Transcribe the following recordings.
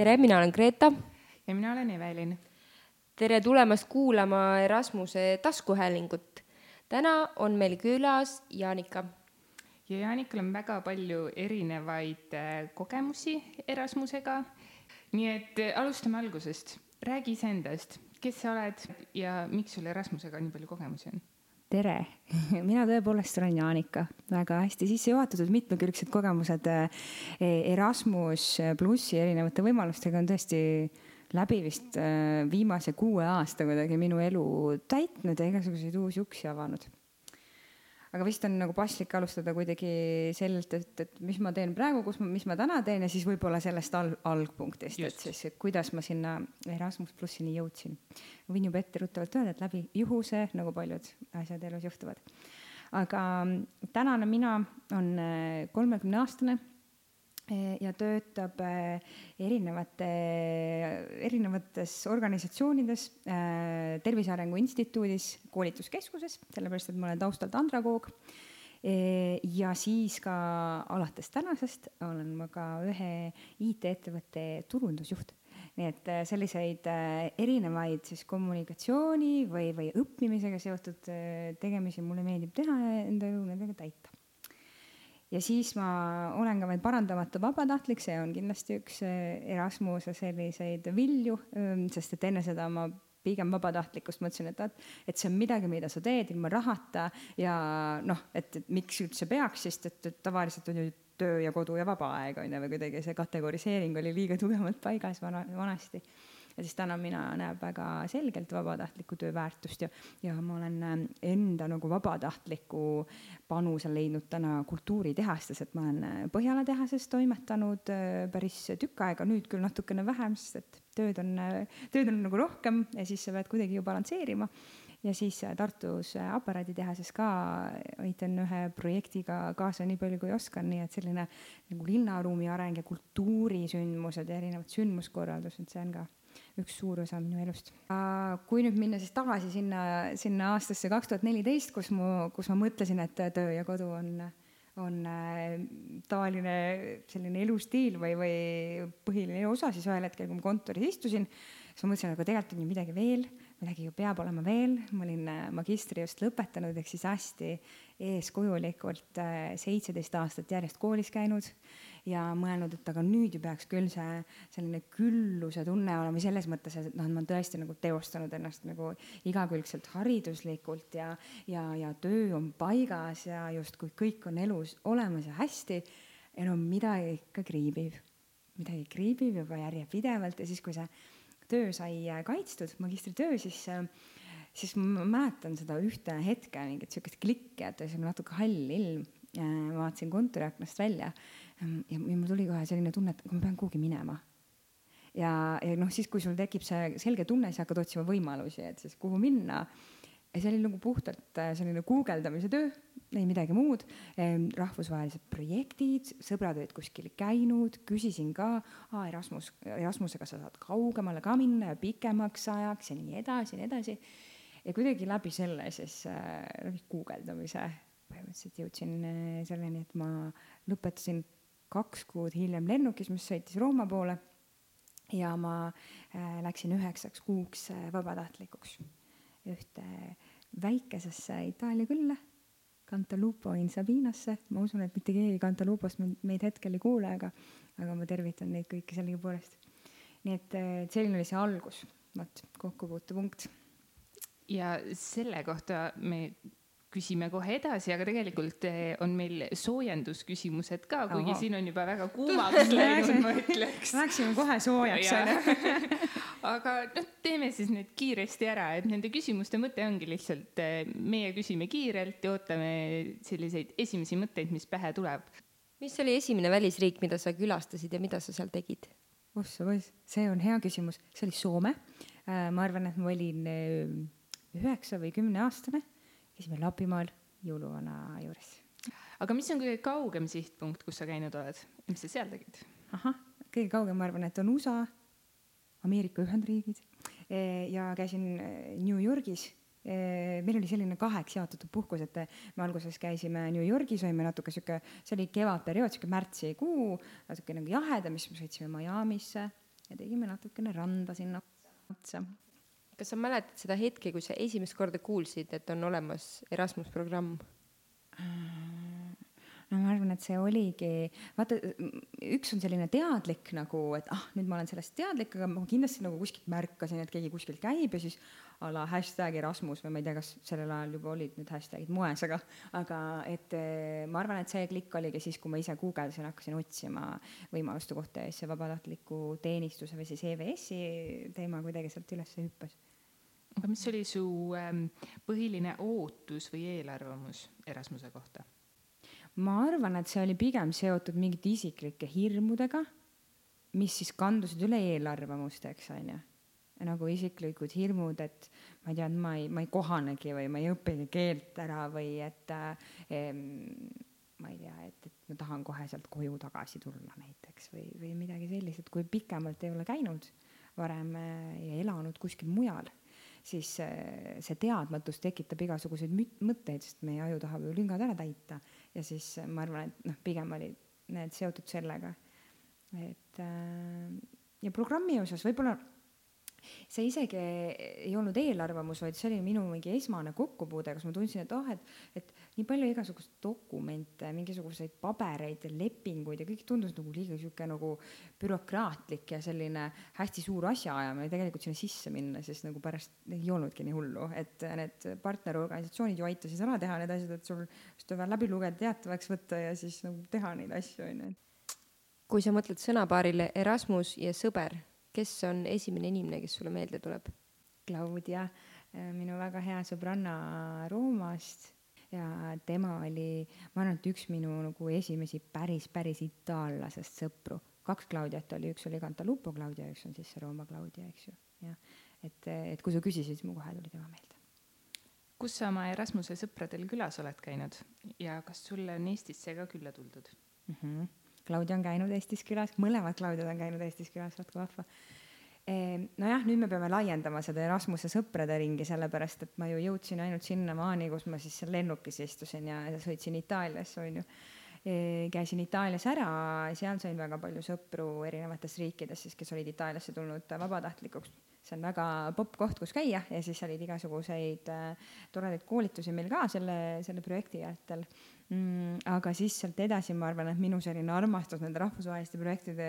tere, mina olen Greta. ja mina olen Evelin. tere tulemast kuulama Erasmuse taskuhäälingut. täna on meil külas Jaanika. ja Jaanikal on väga palju erinevaid äh, kogemusi Erasmusega. nii et äh, alustame algusest. räägi iseendast, kes sa oled ja miks sul Erasmusega nii palju kogemusi on? Tere, mina tõepoolest olen Jaanika, väga hästi sisse juhatatud, mitmekülgsed kogemused eh, Erasmus plussi erinevate võimalustega on tõesti läbi vist eh, viimase kuue aasta kuidagi minu elu täitnud ja igasuguseid uusi uksi avanud aga vist on nagu paslik alustada kuidagi sellelt, et, et mis ma teen praegu, kus ma, mis ma täna teen ja siis võib-olla sellest al-, algpunktist, et siis, et kuidas ma sinna Erasmus plussini jõudsin. võin juba etteruttavalt öelda, et läbi juhuse, nagu paljud asjad elus juhtuvad. aga tänane mina on kolmekümne aastane ja töötab äh, erinevate, erinevates organisatsioonides, äh, Tervise Arengu Instituudis, koolituskeskuses, sellepärast et ma olen taustalt andragoog. ja siis ka alates tänasest olen ma ka ühe IT-ettevõtte turundusjuht nii et selliseid erinevaid siis kommunikatsiooni või, või õppimisega seotud tegemisi mulle meeldib teha ja enda elu nendega täita ja siis ma olen ka veel parandamatu vabatahtlik, see on kindlasti üks eh, Erasmuse selliseid vilju, ehm, sest et enne seda ma pigem vabatahtlikkust mõtlesin, et et see on midagi, mida sa teed ilma rahata ja noh, et miks üldse peaks, sest et, et tavaliselt on ju töö ja kodu ja vaba aeg on ju, või kuidagi see kategoriseering oli liiga tugevalt paigas vana, vanasti ja siis täna mina näen väga selgelt vabatahtliku töö väärtust ja, ja ma olen ähm, enda nagu vabatahtliku panuse leidnud täna kultuuritehastes, et ma olen äh, Põhjala tehases toimetanud äh, päris tükk aega, nüüd küll natukene vähem, sest et tööd on, äh, tööd on nagu rohkem ja siis sa pead kuidagi ju balansseerima. Ja siis Tartus aparaaditehases ka aitan ühe projektiga kaasa nii palju, kui oskan, nii et selline nagu linnaruumi areng ja kultuurisündmused ja erinevad sündmuskorraldused, see on ka üks suur osa minu elust. kui nüüd minna siis tagasi sinna, sinna aastasse kaks tuhat neliteist, kus mu, kus ma mõtlesin, et töö ja kodu on, on äh, tavaline selline elustiil või, või põhiline osa, siis ühel hetkel, kui ma kontoris istusin, siis ma mõtlesin, aga tegelikult on ju midagi veel, midagi ju peab olema veel, ma olin äh, magistri just lõpetanud, ehk siis hästi eeskujulikult äh, seitseteist aastat järjest koolis käinud ja mõelnud, et aga nüüd ju peaks küll see selline külluse tunne olema selles mõttes, et noh, et ma olen tõesti nagu teostanud ennast nagu igakülgselt hariduslikult ja, ja, ja töö on paigas ja justkui kõik on elus olemas ja hästi. ja no midagi ikka kriibib, midagi kriibib juba järjepidevalt ja siis, kui see töö sai kaitstud, magistritöö, siis siis ma mäletan seda ühte hetke, mingit sihukest klikki, et oli natuke hall ilm. ma vaatasin kontoriaknast välja ja, ja mul tuli kohe selline tunne, et ma pean kuhugi minema. ja, ja noh, siis kui sul tekib see selge tunne, siis hakkad otsima võimalusi, et siis kuhu minna. Ja see oli nagu puhtalt äh, selline guugeldamise töö, ei midagi muud. Rahvusvahelised projektid, sõbrad olid kuskil käinud, küsisin ka, aa Erasmus, Erasmusega sa saad kaugemale ka minna ja pikemaks ajaks ja nii edasi ja nii edasi. ja kuidagi läbi selle siis äh,, läbi guugeldamise põhimõtteliselt jõudsin äh, selleni, et ma lõpetasin kaks kuud hiljem lennukis, mis sõitis Rooma poole. ja ma äh, läksin üheksaks kuuks äh, vabatahtlikuks ühte väikesesse Itaalia külla, Cantalupo in Sabinasse, ma usun, et mitte keegi Cantalupost meid hetkel ei kuule, aga, aga ma tervitan neid kõiki sellegipoolest. nii et, äh, selline oli see algus, vot kokkupuutepunkt. ja selle kohta me küsime kohe edasi, aga tegelikult eh, on meil soojendusküsimused ka, kuigi Aha. siin on juba väga kuumaks läinud, ma ütleks. Läksime kohe soojaks, onju. aga noh, teeme siis nüüd kiiresti ära, et nende küsimuste mõte ongi lihtsalt, eh, meie küsime kiirelt ja ootame selliseid esimesi mõtteid, mis pähe tuleb. mis oli esimene välisriik, mida sa külastasid ja mida sa seal tegid? ossa poiss, see on hea küsimus, see oli Soome. Äh, ma arvan, et ma olin äh, üheksa või kümneaastane käisime Lapimaal jõuluvana juures. aga mis on kõige kaugem sihtpunkt, kus sa käinud oled, mis sa seal tegid? ahah, kõige kaugem, ma arvan, et on USA, Ameerika Ühendriigid e, ja käisin e, New Yorgis e, meil oli selline kaheks jaotatud puhkus, et me alguses käisime New Yorgis, olime natuke sihuke, see oli kevadperiood, sihuke märtsikuu, natuke nagu jahedam, siis me sõitsime Miami'sse, ja tegime natukene randa sinna otsa. kas sa mäletad seda hetke, kui sa esimest korda kuulsid, et on olemas Erasmus programm? No ma arvan, et see oligi, vaata, üks on selline teadlik nagu, et ah, nüüd ma olen sellest teadlik, aga ma kindlasti nagu kuskilt märkasin, et keegi kuskil käib ja siis a la hashtag Erasmus või ma ei tea, kas sellel ajal juba olid need hashtag'id moes, aga, aga et eh, ma arvan, et see klikk oligi siis, kui ma ise guugeldasin, hakkasin otsima võimaluste kohta ja siis see vabatahtliku teenistuse või siis EVS-i teema kuidagi sealt üles hüppas aga mis oli su ähm, põhiline ootus või eelarvamus Erasmuse kohta? Ma arvan, et see oli pigem seotud mingite isiklike hirmudega, mis siis kandusid üle eelarvamusteks, onju. nagu isiklikud hirmud, et ma ei tea, et ma ei, ma ei kohanegi või ma ei õpigi keelt ära või et äh, ma ei tea, et, et ma tahan kohe sealt koju tagasi tulla näiteks või, või midagi sellist, et kui pikemalt ei ole käinud varem äh, ja elanud kuskil mujal siis see teadmatus tekitab igasuguseid mõtteid, sest meie aju tahab ju lüngad ära täita ja siis ma arvan, et noh, pigem olid need seotud sellega. et äh, ja programmi osas võib-olla see isegi ei olnud eelarvamus, vaid see oli minu mingi esmane kokkupuude, kus ma tundsin, et oh, et, et nii palju igasuguseid dokumente, mingisuguseid pabereid ja lepinguid ja kõik tundus nagu liiga sihuke nagu bürokraatlik ja selline hästi suur asjaajamine tegelikult sinna sisse minna, siis nagu pärast ei olnudki nii hullu, et need partnerorganisatsioonid ju aitasid ära teha need asjad, et sul just vaja läbi lugeda, teatavaks võtta ja siis nagu teha neid asju, onju. kui sa mõtled sõnapaarile Erasmus ja sõber kes on esimene inimene, kes sulle meelde tuleb? Claudia, minu väga hea sõbranna Roomast ja tema oli, ma arvan, et üks minu nagu esimesi päris, päris itaallasest sõpru. kaks Claudiat oli, üks oli Cantalupo Claudia, üks on siis see Rooma Claudia, eks ju, jah. et, et kui sa küsisid, siis mul kohe tuli tema meelde. kus sa oma Erasmuse sõpradel külas oled käinud ja kas sulle on Eestisse ka külla tuldud mm? -hmm Claudia on käinud Eestis külas, mõlemad Claudiad on käinud Eestis külas, vaat kui vahva. Nojah, nüüd me peame laiendama seda Erasmuse sõprade ringi, sellepärast et ma ju jõudsin ainult sinnamaani, kus ma siis seal lennukis istusin ja sõitsin Itaaliasse, onju. Ehm, käisin Itaalias ära, seal sain väga palju sõpru erinevatest riikidest siis, kes olid Itaaliasse tulnud vabatahtlikuks see on väga popp koht, kus käia ja siis olid igasuguseid äh, toredaid koolitusi meil ka selle, selle projekti järgtel mm,. aga siis sealt edasi ma arvan, et minu selline armastus nende rahvusvaheliste projektide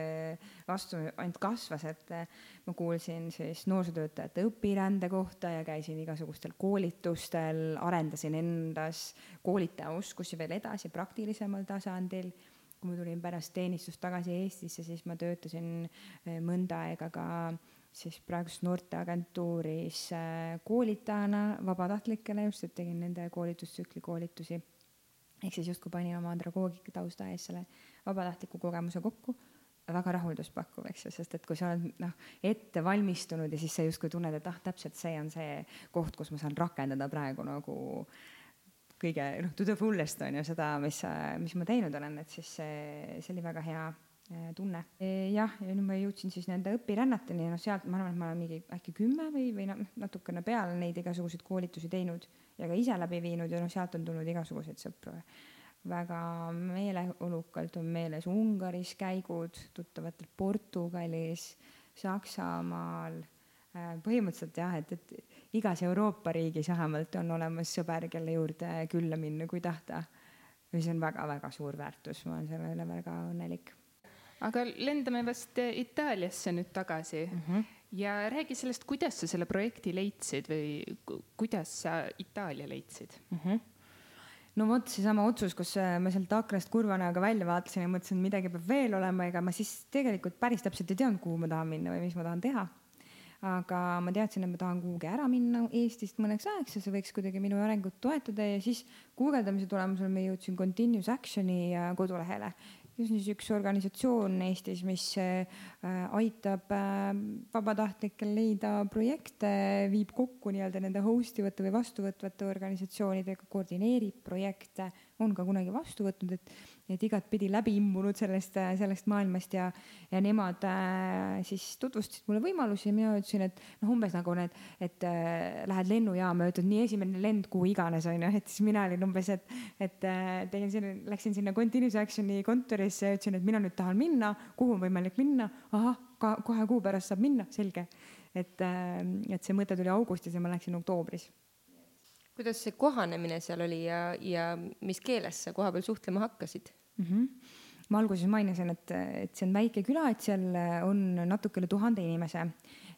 vastu ainult kasvas, et äh, ma kuulsin siis noorsootöötajate õpirände kohta ja käisin igasugustel koolitustel, arendasin endas koolitaja oskusi veel edasi praktilisemal tasandil kui ma tulin pärast teenistust tagasi Eestisse, siis ma töötasin äh, mõnda aega ka siis praeguses noorteagentuuris äh, koolitajana vabatahtlikele just, et tegin nende koolitustsükli koolitusi. Ehk siis justkui panin oma andragoogika tausta ees selle vabatahtliku kogemuse kokku. Väga rahulduspakkuv, eks ju, sest et kui sa oled noh, ette valmistunud ja siis sa justkui tunned, et ah, täpselt see on see koht, kus ma saan rakendada praegu nagu kõige noh, to the fullest on ju seda, mis, mis ma teinud olen, et siis see, see oli väga hea tunne. E, jah, ja nüüd ma jõudsin siis nende õpirännateni ja noh, sealt ma arvan, et ma olen mingi äkki kümme või, või noh, natukene peale neid igasuguseid koolitusi teinud ja ka ise läbi viinud ja noh, sealt on tulnud igasuguseid sõpru. väga meeleolukalt on meeles Ungaris käigud, tuttavatel Portugalis, Saksamaal, äh, põhimõtteliselt jah, et, et igas Euroopa riigis vähemalt on olemas sõber, kelle juurde külla minna, kui tahta. ja see on väga-väga suur väärtus, ma olen selle üle väga õnnelik aga lendame vast Itaaliasse nüüd tagasi mm. -hmm. ja räägi sellest, kuidas sa selle projekti leidsid või kuidas sa Itaalia leidsid mm? -hmm no vot, seesama otsus, kus äh, ma sealt aknast kurva näoga välja vaatasin ja mõtlesin, et midagi peab veel olema, ega ma siis tegelikult päris täpselt ei teadnud, kuhu ma tahan minna või mis ma tahan teha. aga ma teadsin, et ma tahan kuhugi ära minna Eestist mõneks ajaks ja see võiks kuidagi minu arengut toetada ja siis guugeldamise tulemusel ma jõudsin Continuous Action'i kodulehele see on siis üks organisatsioon Eestis, mis äh, aitab äh, vabatahtlikel leida projekte, viib kokku nii-öelda nende host ivate või vastuvõtvate organisatsioonidega, koordineerib projekte, on ka kunagi vastu võtnud, et et igatpidi läbi imbunud sellest, sellest maailmast ja, ja nemad äh, siis tutvustasid mulle võimalusi ja mina ütlesin, et noh, umbes nagu need, et äh, lähed lennujaama ja ütled nii esimene lend, kuhu iganes onju, et siis mina olin umbes, et, et äh, tegin sinna, läksin sinna Continuous Action'i kontorisse ja ütlesin, et mina nüüd tahan minna, kuhu on võimalik minna, ahah, ka kohe kuu pärast saab minna, selge. et äh,, et see mõte tuli augustis ja ma läksin oktoobris. Kuidas see kohanemine seal oli ja, ja mis keeles sa kohapeal suhtlema hakkasid mm? -hmm. ma alguses mainisin, et, et see on väike küla, et seal on natuke üle tuhande inimese.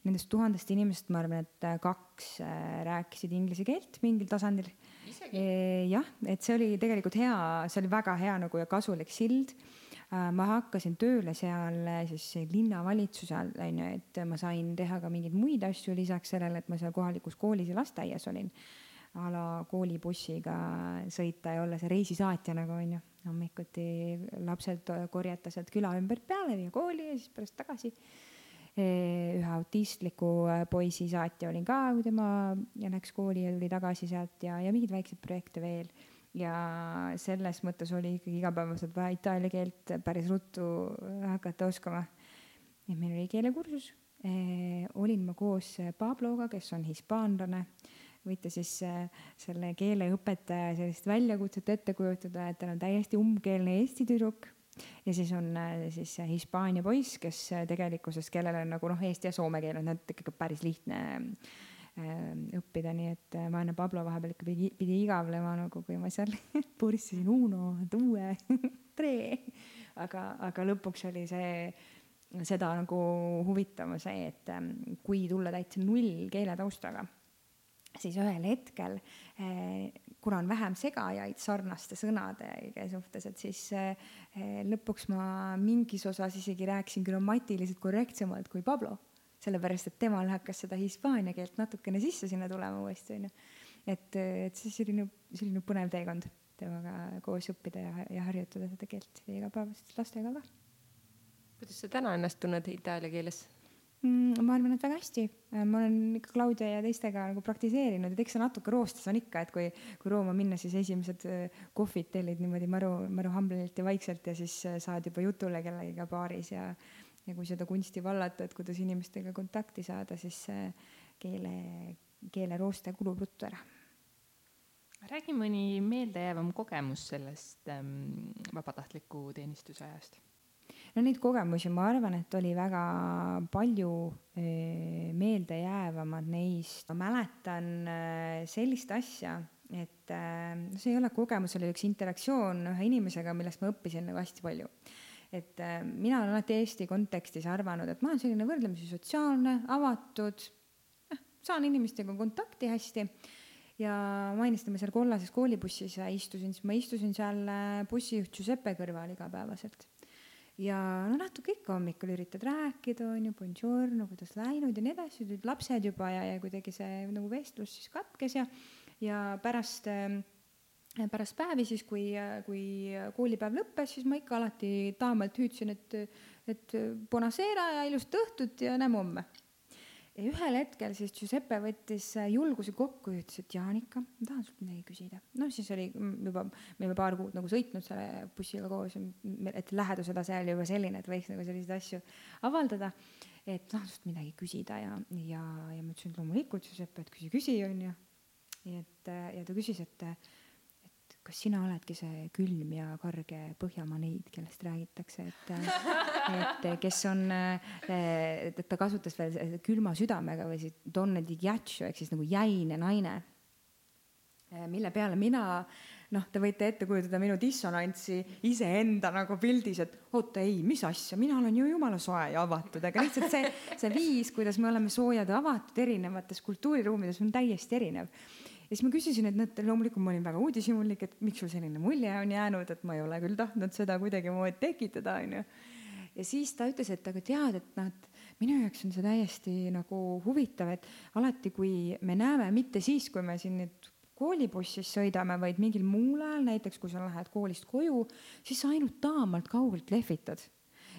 Nendest tuhandest inimesest ma arvan, et kaks äh, rääkisid inglise keelt mingil tasandil. Jah, et see oli tegelikult hea, see oli väga hea nagu ja kasulik sild äh, ma hakkasin tööle seal äh, siis linnavalitsusse onju, et ma sain teha ka mingeid muid asju lisaks sellele, et ma seal kohalikus koolis ja lasteaias olin a la koolibussiga sõita ja olla see reisisaatja nagu onju. Hommikuti lapsed korjata sealt küla ümbert peale, viia kooli ja siis pärast tagasi. ühe autistliku poisi saatja olin ka, kui tema läks kooli ja tuli tagasi sealt ja, ja mingeid väikseid projekte veel. ja selles mõttes oli ikkagi igapäevaselt vaja itaalia keelt päris ruttu hakata oskama. et meil oli keelekursus olin ma koos Pabloga, kes on hispaanlane võite siis äh, selle keeleõpetaja sellist väljakutset ette kujutada, et tal on täiesti umbkeelne eesti tüdruk. Ja siis on äh, siis Hispaania poiss, kes äh, tegelikkuses, kellel on nagu noh, eesti ja soome keel on ikkagi päris lihtne õppida, nii et vaene Pablo vahepeal ikka pidi, pidi igavlema nagu, kui ma seal puristasin uno, duue, tre, aga, aga lõpuks oli see seda nagu huvitav see, et ähm, kui tulla täitsa null keeletaustaga siis ühel hetkel, eh, kuna on vähem segajaid sarnaste sõnade suhtes, et siis eh, lõpuks ma mingis osas isegi rääkisin grammatiliselt korrektsemalt kui Pablo, sellepärast et temal hakkas seda hispaania keelt natukene sisse sinna tulema uuesti, onju. et, et siis selline, selline põnev teekond temaga koos õppida ja, ja harjutada seda keelt igapäevaselt lastega ka. kuidas sa täna ennast tunned itaalia keeles? Mm, ma arvan, et väga hästi. Äh, ma olen ikka Claudia ja teistega nagu praktiseerinud, et eks see natuke roostes on ikka, et kui, kui Rooma minna, siis esimesed äh, kohvid tellid niimoodi maru, maru hamblilt ja vaikselt ja siis äh, saad juba jutule kellegiga baaris ja, ja kui seda kunsti vallata, et kuidas inimestega kontakti saada, siis keele, keelerooste kulub ruttu ära räägi mõni meeldejäävam kogemus sellest ähm, vabatahtliku teenistuse ajast no neid kogemusi, ma arvan, et oli väga palju eh, meeldejäävamad neist. ma mäletan eh, sellist asja, et eh, see ei ole kogemus, oli üks interaktsioon ühe inimesega, millest ma õppisin nagu hästi palju. Et mina olen alati Eesti kontekstis arvanud, et ma olen selline võrdlemisi sotsiaalne, avatud, saan inimestega kontakti hästi. Ja mainisime seal kollases koolibussis istusin, siis ma istusin seal bussijuht Giuseppe kõrval igapäevaselt ja no natuke ikka hommikul üritad rääkida, on ju, buongiorno, kuidas läinud ja nii edasi, tulid lapsed juba ja, ja kuidagi see nagu vestlus siis katkes ja, ja pärast äh, pärast päevi siis, kui, kui koolipäev lõppes, siis ma ikka alati taamalt hüüdsin, et, et bonasera ja ilusat õhtut ja näeme homme ja ühel hetkel siis Giuseppe võttis äh, julguse kokku ja ütles, et Jaanika, ma tahan sult midagi küsida. noh, siis oli juba, me olime paar kuud nagu sõitnud selle bussiga koos, et läheduse tase oli juba selline, et võiks nagu selliseid asju avaldada. et tahan sult midagi küsida ja, ja, ja ma ütlesin, et loomulikult Giuseppe, et küsi, küsi, onju. et ja ta küsis, et kas sina oledki see külm ja karge Põhjamaa neid, kellest räägitakse, et, et kes on, et ta kasutas veel külma südamega või siis donne di ghiaccio ehk siis nagu jäine naine. mille peale mina, noh, te võite ette kujutada minu dissonantsi iseenda nagu pildis, et oota, ei, mis asja, mina olen ju jumala soe ja avatud, aga lihtsalt see, see viis, kuidas me oleme soojad ja avatud erinevates kultuuriruumides on täiesti erinev ja siis ma küsisin, et näed, loomulikult ma olin väga uudishimulik, et miks sul selline mulje on jäänud, et ma ei ole küll tahtnud seda kuidagimoodi tekitada, onju. ja siis ta ütles, et aga tead, et noh, et minu jaoks on see täiesti nagu huvitav, et alati, kui me näeme, mitte siis, kui me siin nüüd koolibussis sõidame, vaid mingil muul ajal, näiteks kui sa lähed koolist koju, siis sa ainult taamalt kaugelt lehvitad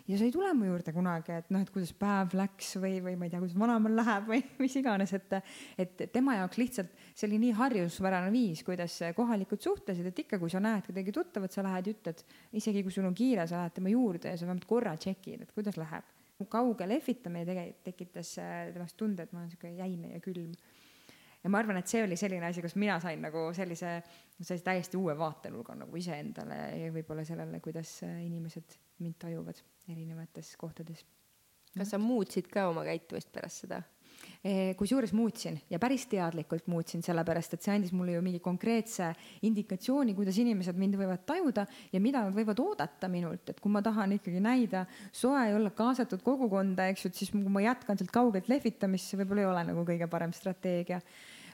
ja sa ei tule mu juurde kunagi, et noh, et kuidas päev läks või, või ma ei tea, kuidas vanaemal läheb või mis iganes, et, et tema jaoks lihtsalt see oli nii harjumuspärane viis, kuidas kohalikud suhtlesid, et ikka, kui sa näed kedagi tuttavat, sa lähed ja ütled, isegi kui sul on kiire, sa lähed tema juurde ja sa vähemalt korra tšekid, et kuidas läheb. kauge lehvitamine tegelikult tekitas äh, temast tunde, et ma olen sihuke jäine ja külm ja ma arvan, et see oli selline asi, kus mina sain nagu sellise, sellise täiesti uue vaatenurga nagu iseendale ja võib-olla sellele, kuidas äh, inimesed mind tajuvad erinevates kohtades. kas sa muutsid ka oma käitumist pärast seda? kusjuures muutsin ja päris teadlikult muutsin, sellepärast et see andis mulle ju mingi konkreetse indikatsiooni, kuidas inimesed mind võivad tajuda ja mida nad võivad oodata minult, et kui ma tahan ikkagi näida soe ja olla kaasatud kogukonda, eks ju, et siis kui ma jätkan sealt kaugelt lehvitamist, see võib-olla ei ole nagu kõige parem strateegia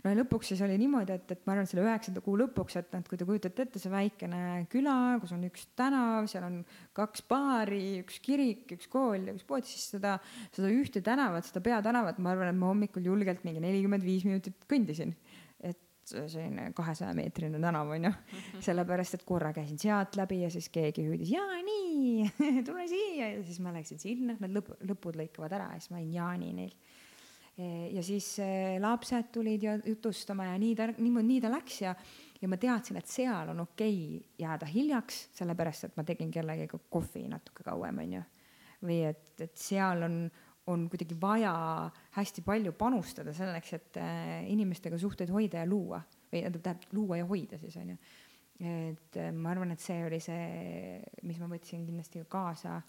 no ja lõpuks siis oli niimoodi, et, et ma arvan, selle üheksanda kuu lõpuks, et noh, et kui te kujutate ette, see väikene küla, kus on üks tänav, seal on kaks baari, üks kirik, üks kool ja üks pood, siis seda, seda ühte tänavat, seda peatänavat, ma arvan, et ma hommikul julgelt mingi nelikümmend viis minutit kõndisin. et selline kahesaja meetrine tänav on ju, mhm. sellepärast et korra käisin sealt läbi ja siis keegi hüüdis Jaani, tule siia ja siis ma läksin sinna, need lõpp, lõpud lõikavad ära ja siis ma olin Jaani neil ja siis eh, lapsed tulid ja jutustama ja nii ta, niimoodi, nii ta läks ja, ja ma teadsin, et seal on okei okay jääda hiljaks, sellepärast et ma tegin kellegagi kohvi natuke kauem, onju. või et, et seal on, on kuidagi vaja hästi palju panustada selleks, et äh, inimestega suhteid hoida ja luua või tähendab, luua ja hoida siis onju. et ma arvan, et see oli see, mis ma võtsin kindlasti kaasa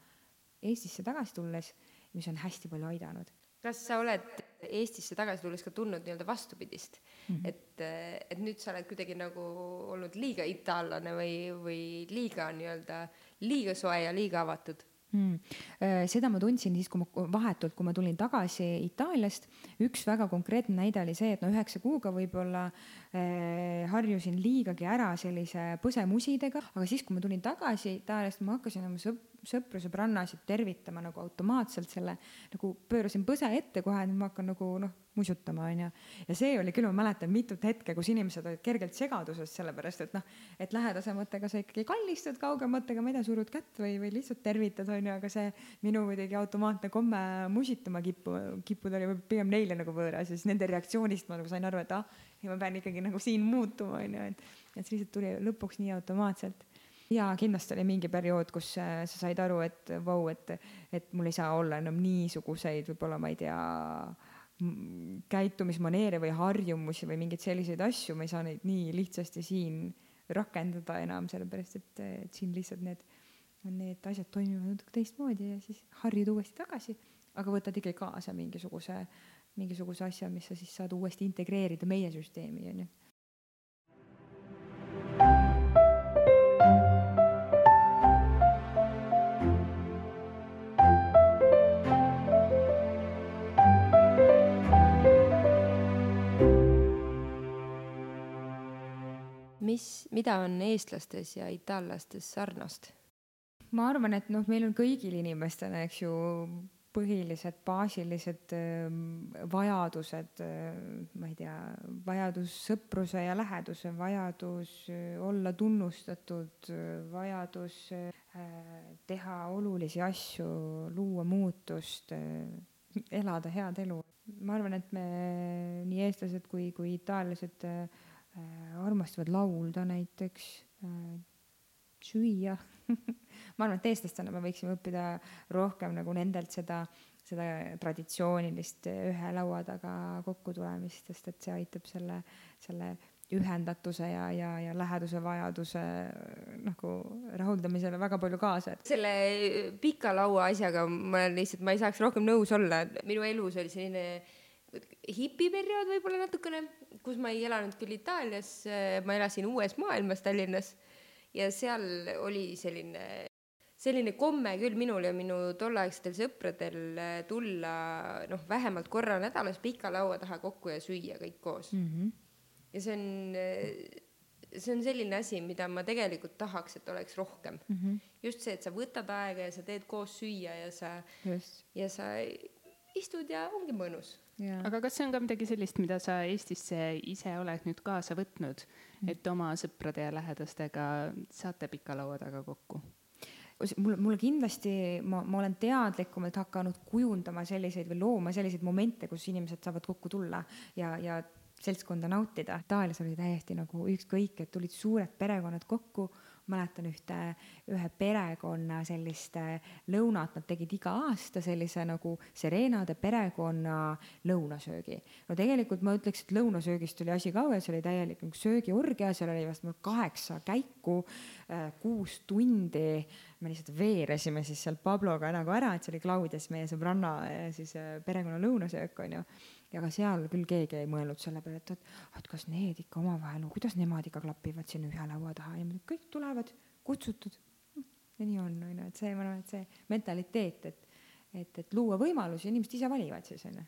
Eestisse tagasi tulles, mis on hästi palju aidanud kas sa oled Eestisse tagasi tulles ka tundnud nii-öelda vastupidist. Mm, -hmm. et, et nüüd sa oled kuidagi nagu olnud liiga itaallane või, või liiga nii-öelda, liiga soe ja liiga avatud. Mm.. seda ma tundsin siis, kui ma vahetult, kui ma tulin tagasi Itaaliast, üks väga konkreetne näide oli see, et no üheksa kuuga võib-olla äh, harjusin liigagi ära sellise põsemusidega, aga siis, kui ma tulin tagasi Itaaliast, ma hakkasin oma sõp-, sõpru, sõbrannasid tervitama nagu automaatselt selle, nagu pöörasin põse ette kohe, nüüd ma hakkan nagu noh, musutama, onju. ja see oli küll, ma mäletan mitut hetke, kus inimesed olid kergelt segaduses, sellepärast et noh, et lähedasematega sa ikkagi kallistud, kaugematega, ma ei tea, surud kätt või, või lihtsalt tervitad, onju, aga see minu kuidagi automaatne komme musitama kippu, kippuda oli pigem neile nagu võõras ja siis nende reaktsioonist ma nagu sain aru, et ah, ma pean ikkagi nagu siin muutuma, onju, et, et see lihtsalt tuli lõpuks nii automaatselt ja kindlasti oli mingi periood, kus äh, sa said aru, et vau, et, et mul ei saa olla enam niisuguseid, võib-olla ma ei tea, käitumismaneere või harjumusi või mingeid selliseid asju, ma ei saa neid nii lihtsasti siin rakendada enam, sellepärast et, et siin lihtsalt need, need asjad toimivad natuke teistmoodi ja siis harjud uuesti tagasi, aga võtad ikkagi kaasa mingisuguse, mingisuguse asja, mis sa siis saad uuesti integreerida meie süsteemi, onju mis, mida on eestlastes ja itaallastes sarnast? ma arvan, et noh, meil on kõigil inimestel, eks ju, põhilised baasilised ähm, vajadused, äh, ma ei tea, vajadus sõpruse ja läheduse, vajadus äh, olla tunnustatud, vajadus äh, teha olulisi asju, luua muutust, elada head elu. ma arvan, et me nii eestlased kui, kui itaallased Äh, armastavad laulda näiteks, äh, süüa. Ma arvan, et eestlastena me võiksime õppida rohkem nagu nendelt seda, seda traditsioonilist ühe laua taga kokkutulemist, sest et see aitab selle, selle ühendatuse ja, ja, ja läheduse vajaduse nagu rahuldamisele väga palju kaasa, et. selle pika laua asjaga ma lihtsalt, ma ei saaks rohkem nõus olla, minu elus oli selline hipiperiood võib-olla natukene, kus ma ei elanud küll Itaalias, ma elasin uues maailmas Tallinnas ja seal oli selline, selline komme küll minul ja minu tolleaegsetel sõpradel tulla noh, vähemalt korra nädalas pika laua taha kokku ja süüa kõik koos mm. -hmm. ja see on, see on selline asi, mida ma tegelikult tahaks, et oleks rohkem mm. -hmm. just see, et sa võtad aega ja sa teed koos süüa ja sa, ja sa istud ja ongi mõnus aga kas see on ka midagi sellist, mida sa Eestisse ise oled nüüd kaasa võtnud mm., et oma sõprade ja lähedastega saate pika laua taga kokku? mul, mulle kindlasti, ma, ma olen teadlikumalt hakanud kujundama selliseid või looma selliseid momente, kus inimesed saavad kokku tulla ja, ja seltskonda nautida. Itaalias oli täiesti nagu ükskõik, et tulid suured perekonnad kokku mäletan ühte, ühe perekonna sellist lõunat, nad tegid iga aasta sellise nagu Serenade perekonna lõunasöögi. no tegelikult ma ütleks, et lõunasöögist oli asi kaugel, see oli täielik nagu söögiorgia, seal oli vast kaheksa käiku, äh, kuus tundi. me lihtsalt veeresime siis seal Pabloga nagu ära, et see oli Claudias, meie sõbranna äh, siis äh, perekonna lõunasöök onju ja ka seal küll keegi ei mõelnud selle peale, et, et, kas need ikka omavahel, kuidas nemad ikka klapivad sinna ühe laua taha ja kõik tulevad kutsutud. ja nii on, on ju, et see, ma arvan, et see mentaliteet, et, et, et luua võimalusi, inimesed ise valivad siis, on ju.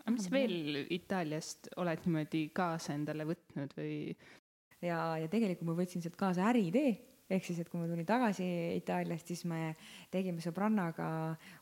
aga mis veel Itaaliast oled niimoodi kaasa endale võtnud või? ja, ja tegelikult ma võtsin sealt kaasa äriidee ehk siis, et kui ma tulin tagasi Itaaliast, siis me tegime sõbrannaga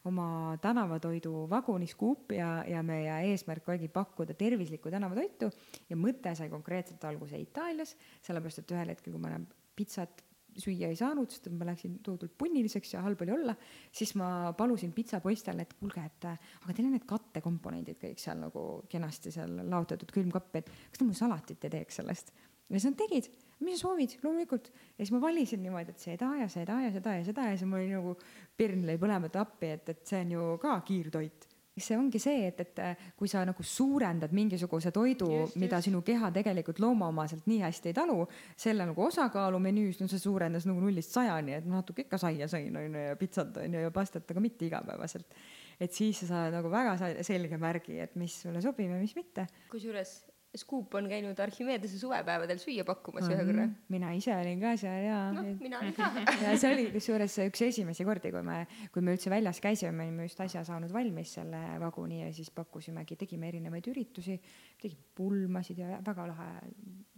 oma tänavatoidu vaguni Scoop ja, ja meie eesmärk oligi pakkuda tervislikku tänavatoitu ja mõte sai konkreetselt alguse Itaalias, sellepärast et ühel hetkel, kui ma enam pitsat süüa ei saanud, sest ma läksin tohutult punniliseks ja halb oli olla, siis ma palusin pitsapoistele, et kuulge, et aga teil on need kattekomponendid kõik seal nagu kenasti seal laotatud külmkappi, et kas te mulle salatit ei teeks sellest? ja siis nad tegid mis sa soovid, loomulikult. ja siis ma valisin niimoodi, et seda ja seda ja seda ja seda ja siis mul oli nagu pirn lõi põlemata appi, et, et see on ju ka kiirtoit. see ongi see, et, et kui sa nagu suurendad mingisuguse toidu, mida sinu keha tegelikult loomaomaselt nii hästi ei talu, selle nagu osakaalu menüüs, no see suurendas nagu nullist sajani, et natuke ikka saia sõin, on ju, ja pitsat on ju, ja pastat, aga mitte igapäevaselt. et siis sa saad nagu väga selge märgi, et mis sulle sobib ja mis mitte. kusjuures Scoop on käinud Archimedese suvepäevadel süüa pakkumas mm -hmm. ühe korra. mina ise olin ka seal ja no,. mina olin ka ja see oli kusjuures üks esimesi kordi, kui me, kui me üldse väljas käisime, me olime just äsja saanud valmis selle vaguni ja siis pakkusimegi, tegime erinevaid üritusi, tegime pulmasid ja väga lahe,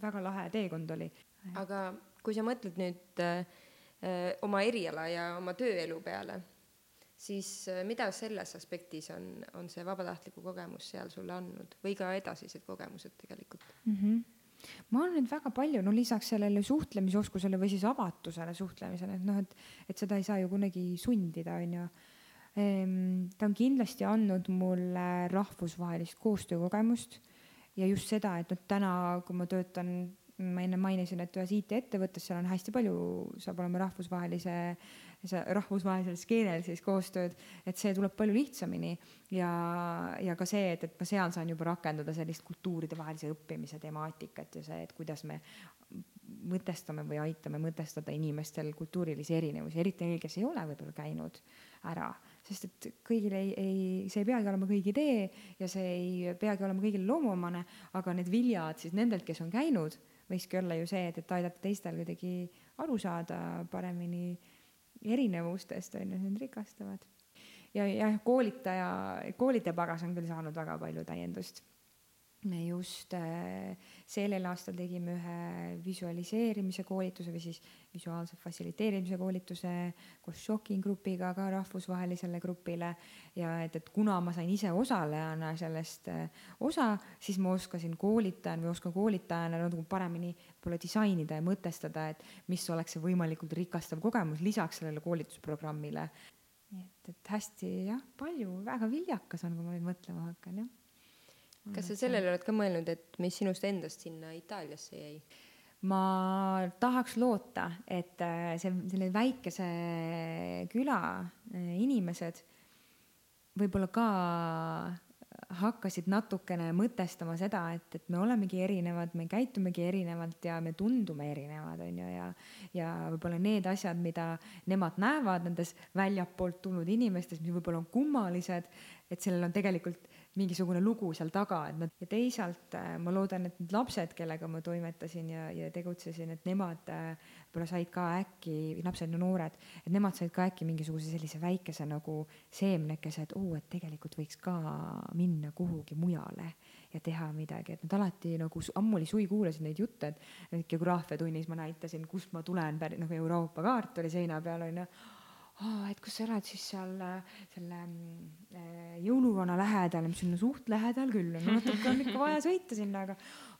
väga lahe teekond oli. aga kui sa mõtled nüüd äh, oma eriala ja oma tööelu peale siis äh, mida selles aspektis on, on see vabatahtliku kogemus seal sulle andnud või ka edasised kogemused tegelikult mm? -hmm ma arvan, et väga palju, no lisaks sellele suhtlemisoskusele või siis avatusele suhtlemisele, et noh, et, et seda ei saa ju kunagi sundida, on ju. Ehm, ta on kindlasti andnud mulle rahvusvahelist koostöökogemust ja just seda, et noh, täna, kui ma töötan ma enne mainisin, et ühes IT-ettevõttes seal on hästi palju, saab olema rahvusvahelise rahvusvahelisel skeenel siis koostööd, et see tuleb palju lihtsamini ja, ja ka see, et, et ma seal saan juba rakendada sellist kultuuridevahelise õppimise temaatikat ja see, et kuidas me mõtestame või aitame mõtestada inimestel kultuurilisi erinevusi, eriti neil, kes ei ole võib-olla käinud ära, sest et kõigil ei, ei, see ei peagi olema kõigi idee ja see ei peagi olema kõigile loomuomane, aga need viljad siis nendelt, kes on käinud, võikski olla ju see, et, et aidata teistel kuidagi aru saada paremini erinevustest on ju, need rikastavad. ja jah, koolitaja, koolitajapagas on küll saanud väga palju täiendust. Me just äh, sellel aastal tegime ühe visualiseerimise koolituse või siis visuaalse fassiliteerimise koolituse koos Shocking grupiga ka rahvusvahelisele grupile ja et, et kuna ma sain ise osalejana sellest äh, osa, siis ma oskasin koolitajana või oskan koolitajana natuke paremini võib-olla disainida ja mõtestada, et mis oleks see võimalikult rikastav kogemus lisaks sellele koolitusprogrammile. nii et, et hästi jah, palju, väga viljakas on, kui ma nüüd mõtlema hakkan, jah. Kas sa sellele oled ka mõelnud, et mis sinust endast sinna Itaaliasse jäi? ma tahaks loota, et äh, see, selle väikese küla äh, inimesed võib-olla ka hakkasid natukene mõtestama seda, et, et me olemegi erinevad, me käitumegi erinevalt ja me tundume erinevad, on ju, ja ja võib-olla need asjad, mida nemad näevad nendes väljapoolt tulnud inimestes, mis võib-olla on kummalised, et sellel on tegelikult mingisugune lugu seal taga, et nad ja teisalt äh, ma loodan, et need lapsed, kellega ma toimetasin ja, ja tegutsesin, et nemad äh, võib-olla said ka äkki, lapsed ja noored, et nemad said ka äkki mingisuguse sellise väikese nagu seemnekese, et oo, et tegelikult võiks ka minna kuhugi mujale ja teha midagi, et nad alati nagu ammuli suvi kuulasin neid jutte, et geograafiatunnis ma näitasin, kust ma tulen, nagu Euroopa kaart oli seina peal onju aa, et kus sa elad siis seal selle äh, jõuluvana lähedal, mis on suht lähedal küll, no natuke on ikka vaja sõita sinna, aga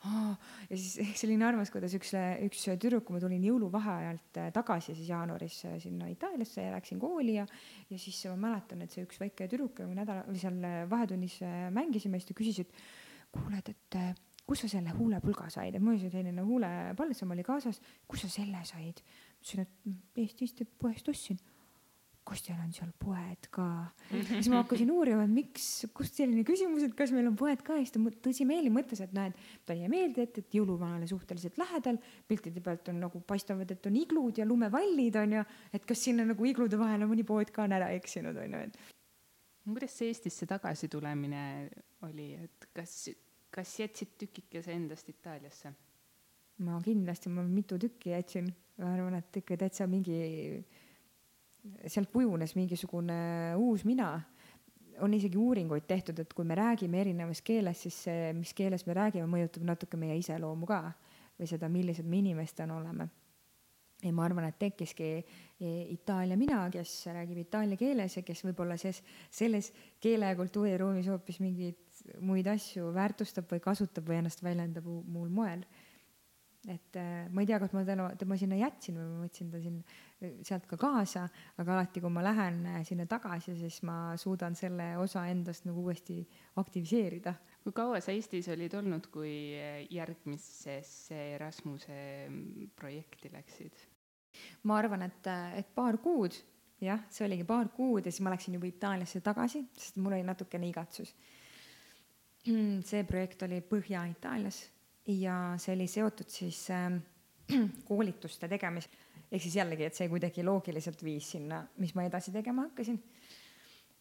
aa. ja siis nii armas, kuidas üks, üks tüdruk, kui ma tulin jõuluvaheajalt äh, tagasi siis jaanuaris äh, sinna Itaaliasse ja läksin kooli ja, ja siis ma mäletan, et see üks väike tüdruk, kui nädala või seal vahetunnis mängisime, siis ta küsis, et kuule, et, et kus sa selle huulepulga said, et mul oli selline huulepalsam oli kaasas, kus sa selle said? ütlesin, et Eestist poest ostsin kas teil on seal poed ka? siis ma hakkasin uurima, et miks, kust selline küsimus, et kas meil on poed ka ja siis ta tõsimeeli mõtles, et näed, talle jäi meelde, et, et jõuluvanale suhteliselt lähedal, piltide pealt on nagu paistavad, et on iglud ja lumevallid on ju, et kas sinna nagu iglude vahele mõni pood ka on ära eksinud on ju, et. kuidas see Eestisse tagasi tulemine oli, et kas, kas jätsid tükikese endast Itaaliasse? ma kindlasti, ma mitu tükki jätsin, ma arvan, et ikka täitsa mingi sealt kujunes mingisugune uus mina. on isegi uuringuid tehtud, et kui me räägime erinevas keeles, siis see, mis keeles me räägime, mõjutab natuke meie iseloomu ka või seda, millised me inimestena oleme. ja ma arvan, et tekkiski Itaalia mina, kes räägib itaalia keeles ja kes võib-olla ses, selles keele ja kultuuriruumis hoopis mingeid muid asju väärtustab või kasutab või ennast väljendab muul moel et äh, ma ei tea, kas ma täna tema sinna jätsin või ma võtsin ta siin sealt ka kaasa, aga alati, kui ma lähen äh, sinna tagasi, siis ma suudan selle osa endast nagu uuesti aktiviseerida. kui kaua sa Eestis olid olnud, kui äh, järgmisesse Erasmuse mm, projekti läksid? ma arvan, et, et paar kuud, jah, see oligi paar kuud ja siis ma läksin juba Itaaliasse tagasi, sest mul oli natukene igatsus. see projekt oli Põhja-Itaalias ja see oli seotud siis äh, koolituste tegemis-, ehk siis jällegi, et see kuidagi loogiliselt viis sinna, mis ma edasi tegema hakkasin.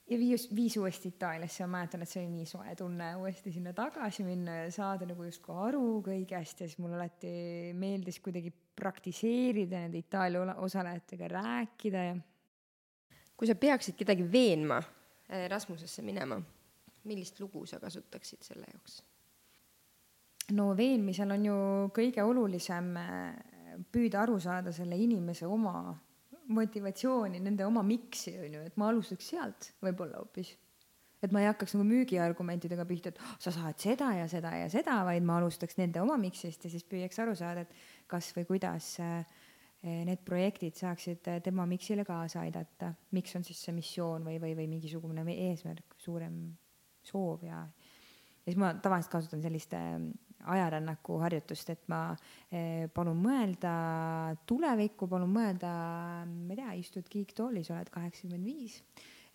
ja viis, viis uuesti Itaaliasse, ma mäletan, et see oli nii soe tunne uuesti sinna tagasi minna ja saada nagu justkui aru kõigest ja siis mulle alati meeldis kuidagi praktiseerida nende Itaalia osalejatega rääkida ja. kui sa peaksid kedagi veenma Erasmusesse minema, millist lugu sa kasutaksid selle jaoks? no veenmisel on ju kõige olulisem äh, püüda aru saada selle inimese oma motivatsiooni, nende oma miks'i on ju, et ma alustaks sealt võib-olla hoopis. et ma ei hakkaks nagu müügiargumentidega pihta, et sa saad seda ja seda ja seda, vaid ma alustaks nende oma miks'ist ja siis püüaks aru saada, et kas või kuidas äh, need projektid saaksid äh, tema miksile kaasa aidata, miks on siis see missioon või, või, või mingisugune eesmärk, suurem soov ja, ja siis ma tavaliselt kasutan sellist ajarännaku harjutust, et ma eh, palun mõelda tulevikku, palun mõelda, ma ei tea, istud kiiktoolis, oled kaheksakümmend viis,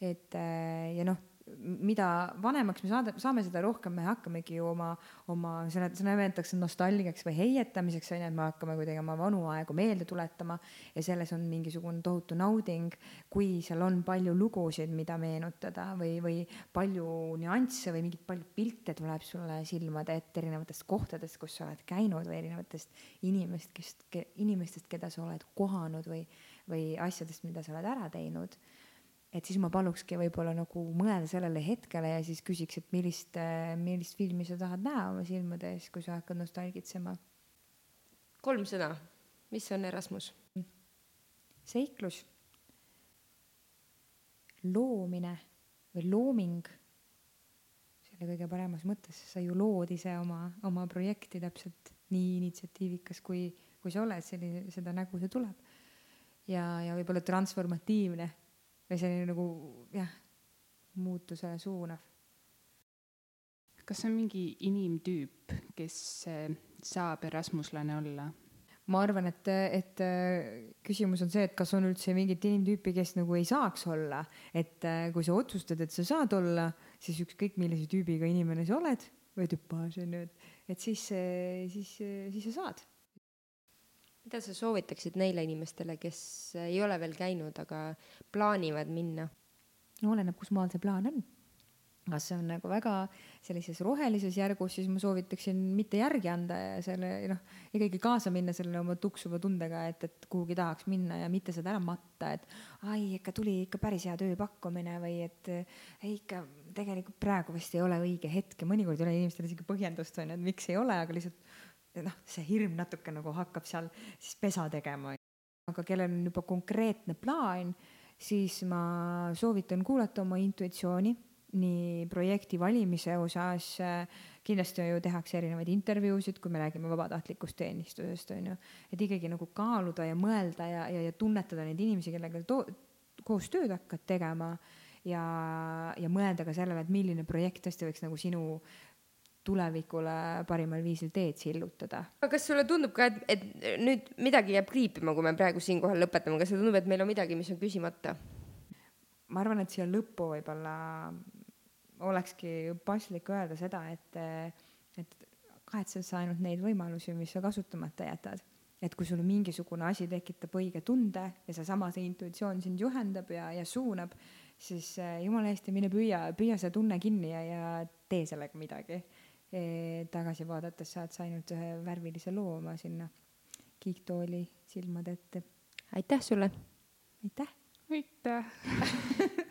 et eh, ja noh mida vanemaks me saada, saame, seda rohkem me hakkamegi ju oma, oma, seda, seda nimetatakse nostalgiaks või heietamiseks, on ju, et me hakkame kuidagi oma vanu aegu meelde tuletama ja selles on mingisugune tohutu nauding, kui seal on palju lugusid, mida meenutada või, või palju nüansse või mingeid palju pilte tuleb sulle silmade ette erinevatest kohtadest, kus sa oled käinud või erinevatest inimest, kes, inimestest, keda sa oled kohanud või, või asjadest, mida sa oled ära teinud et siis ma palukski võib-olla nagu mõelda sellele hetkele ja siis küsiks, et millist, millist filmi sa tahad näha oma silmade ees, kui sa hakkad nostalgitsema. kolm sõna, mis on Erasmus? seiklus, loomine või looming, selle kõige paremas mõttes, sa ju lood ise oma, oma projekti täpselt nii initsiatiivikas, kui, kui sa oled, selline, seda nägu see tuleb. ja, ja võib-olla transformatiivne või selline nagu jah, muutusele suunav. kas on mingi inimtüüp, kes eh, saab erasmuslane olla? ma arvan, et, et küsimus on see, et kas on üldse mingit inimtüüpi, kes nagu ei saaks olla, et eh, kui sa otsustad, et sa saad olla, siis ükskõik millise tüübiga inimene sa oled või tüpaaž on ju, et, et siis, siis, siis sa saad mida sa soovitaksid neile inimestele, kes ei ole veel käinud, aga plaanivad minna? no oleneb, kus maal see plaan on. kas see on nagu väga sellises rohelises järgus, siis ma soovitaksin mitte järgi anda ja selle noh, ikkagi kaasa minna selle oma tuksuva tundega, et, et kuhugi tahaks minna ja mitte seda ära matta, et ai, ikka tuli ikka päris hea tööpakkumine või et ei ikka tegelikult praegu vist ei ole õige hetk ja mõnikord ei ole inimestel isegi põhjendust on ju, et miks ei ole, aga lihtsalt noh, see hirm natuke nagu hakkab seal siis pesa tegema. aga kellel on juba konkreetne plaan, siis ma soovitan kuulata oma intuitsiooni nii projekti valimise osas kindlasti ju tehakse erinevaid intervjuusid, kui me räägime vabatahtlikust teenistusest, on ju. et ikkagi nagu kaaluda ja mõelda ja, ja, ja tunnetada neid inimesi, kellega koos tööd hakkad tegema ja, ja mõelda ka sellele, et milline projekt tõesti võiks nagu sinu tulevikule parimal viisil teed sillutada. aga kas sulle tundub ka, et, et nüüd midagi jääb kriipima, kui me praegu siinkohal lõpetame, kas sulle tundub, et meil on midagi, mis on küsimata? ma arvan, et siia lõppu võib-olla olekski paslik öelda seda, et, et kahetsed sa ainult neid võimalusi, mis sa kasutamata jätad. et kui sul mingisugune asi tekitab õige tunde ja seesama see intuitsioon sind juhendab ja, ja suunab, siis eh, jumala eest, mine püüa, püüa see tunne kinni ja, ja tee sellega midagi. Tagasi vaadates saad sa ainult ühe värvilise loo oma sinna kiiktooli silmade ette. aitäh sulle! aitäh! aitäh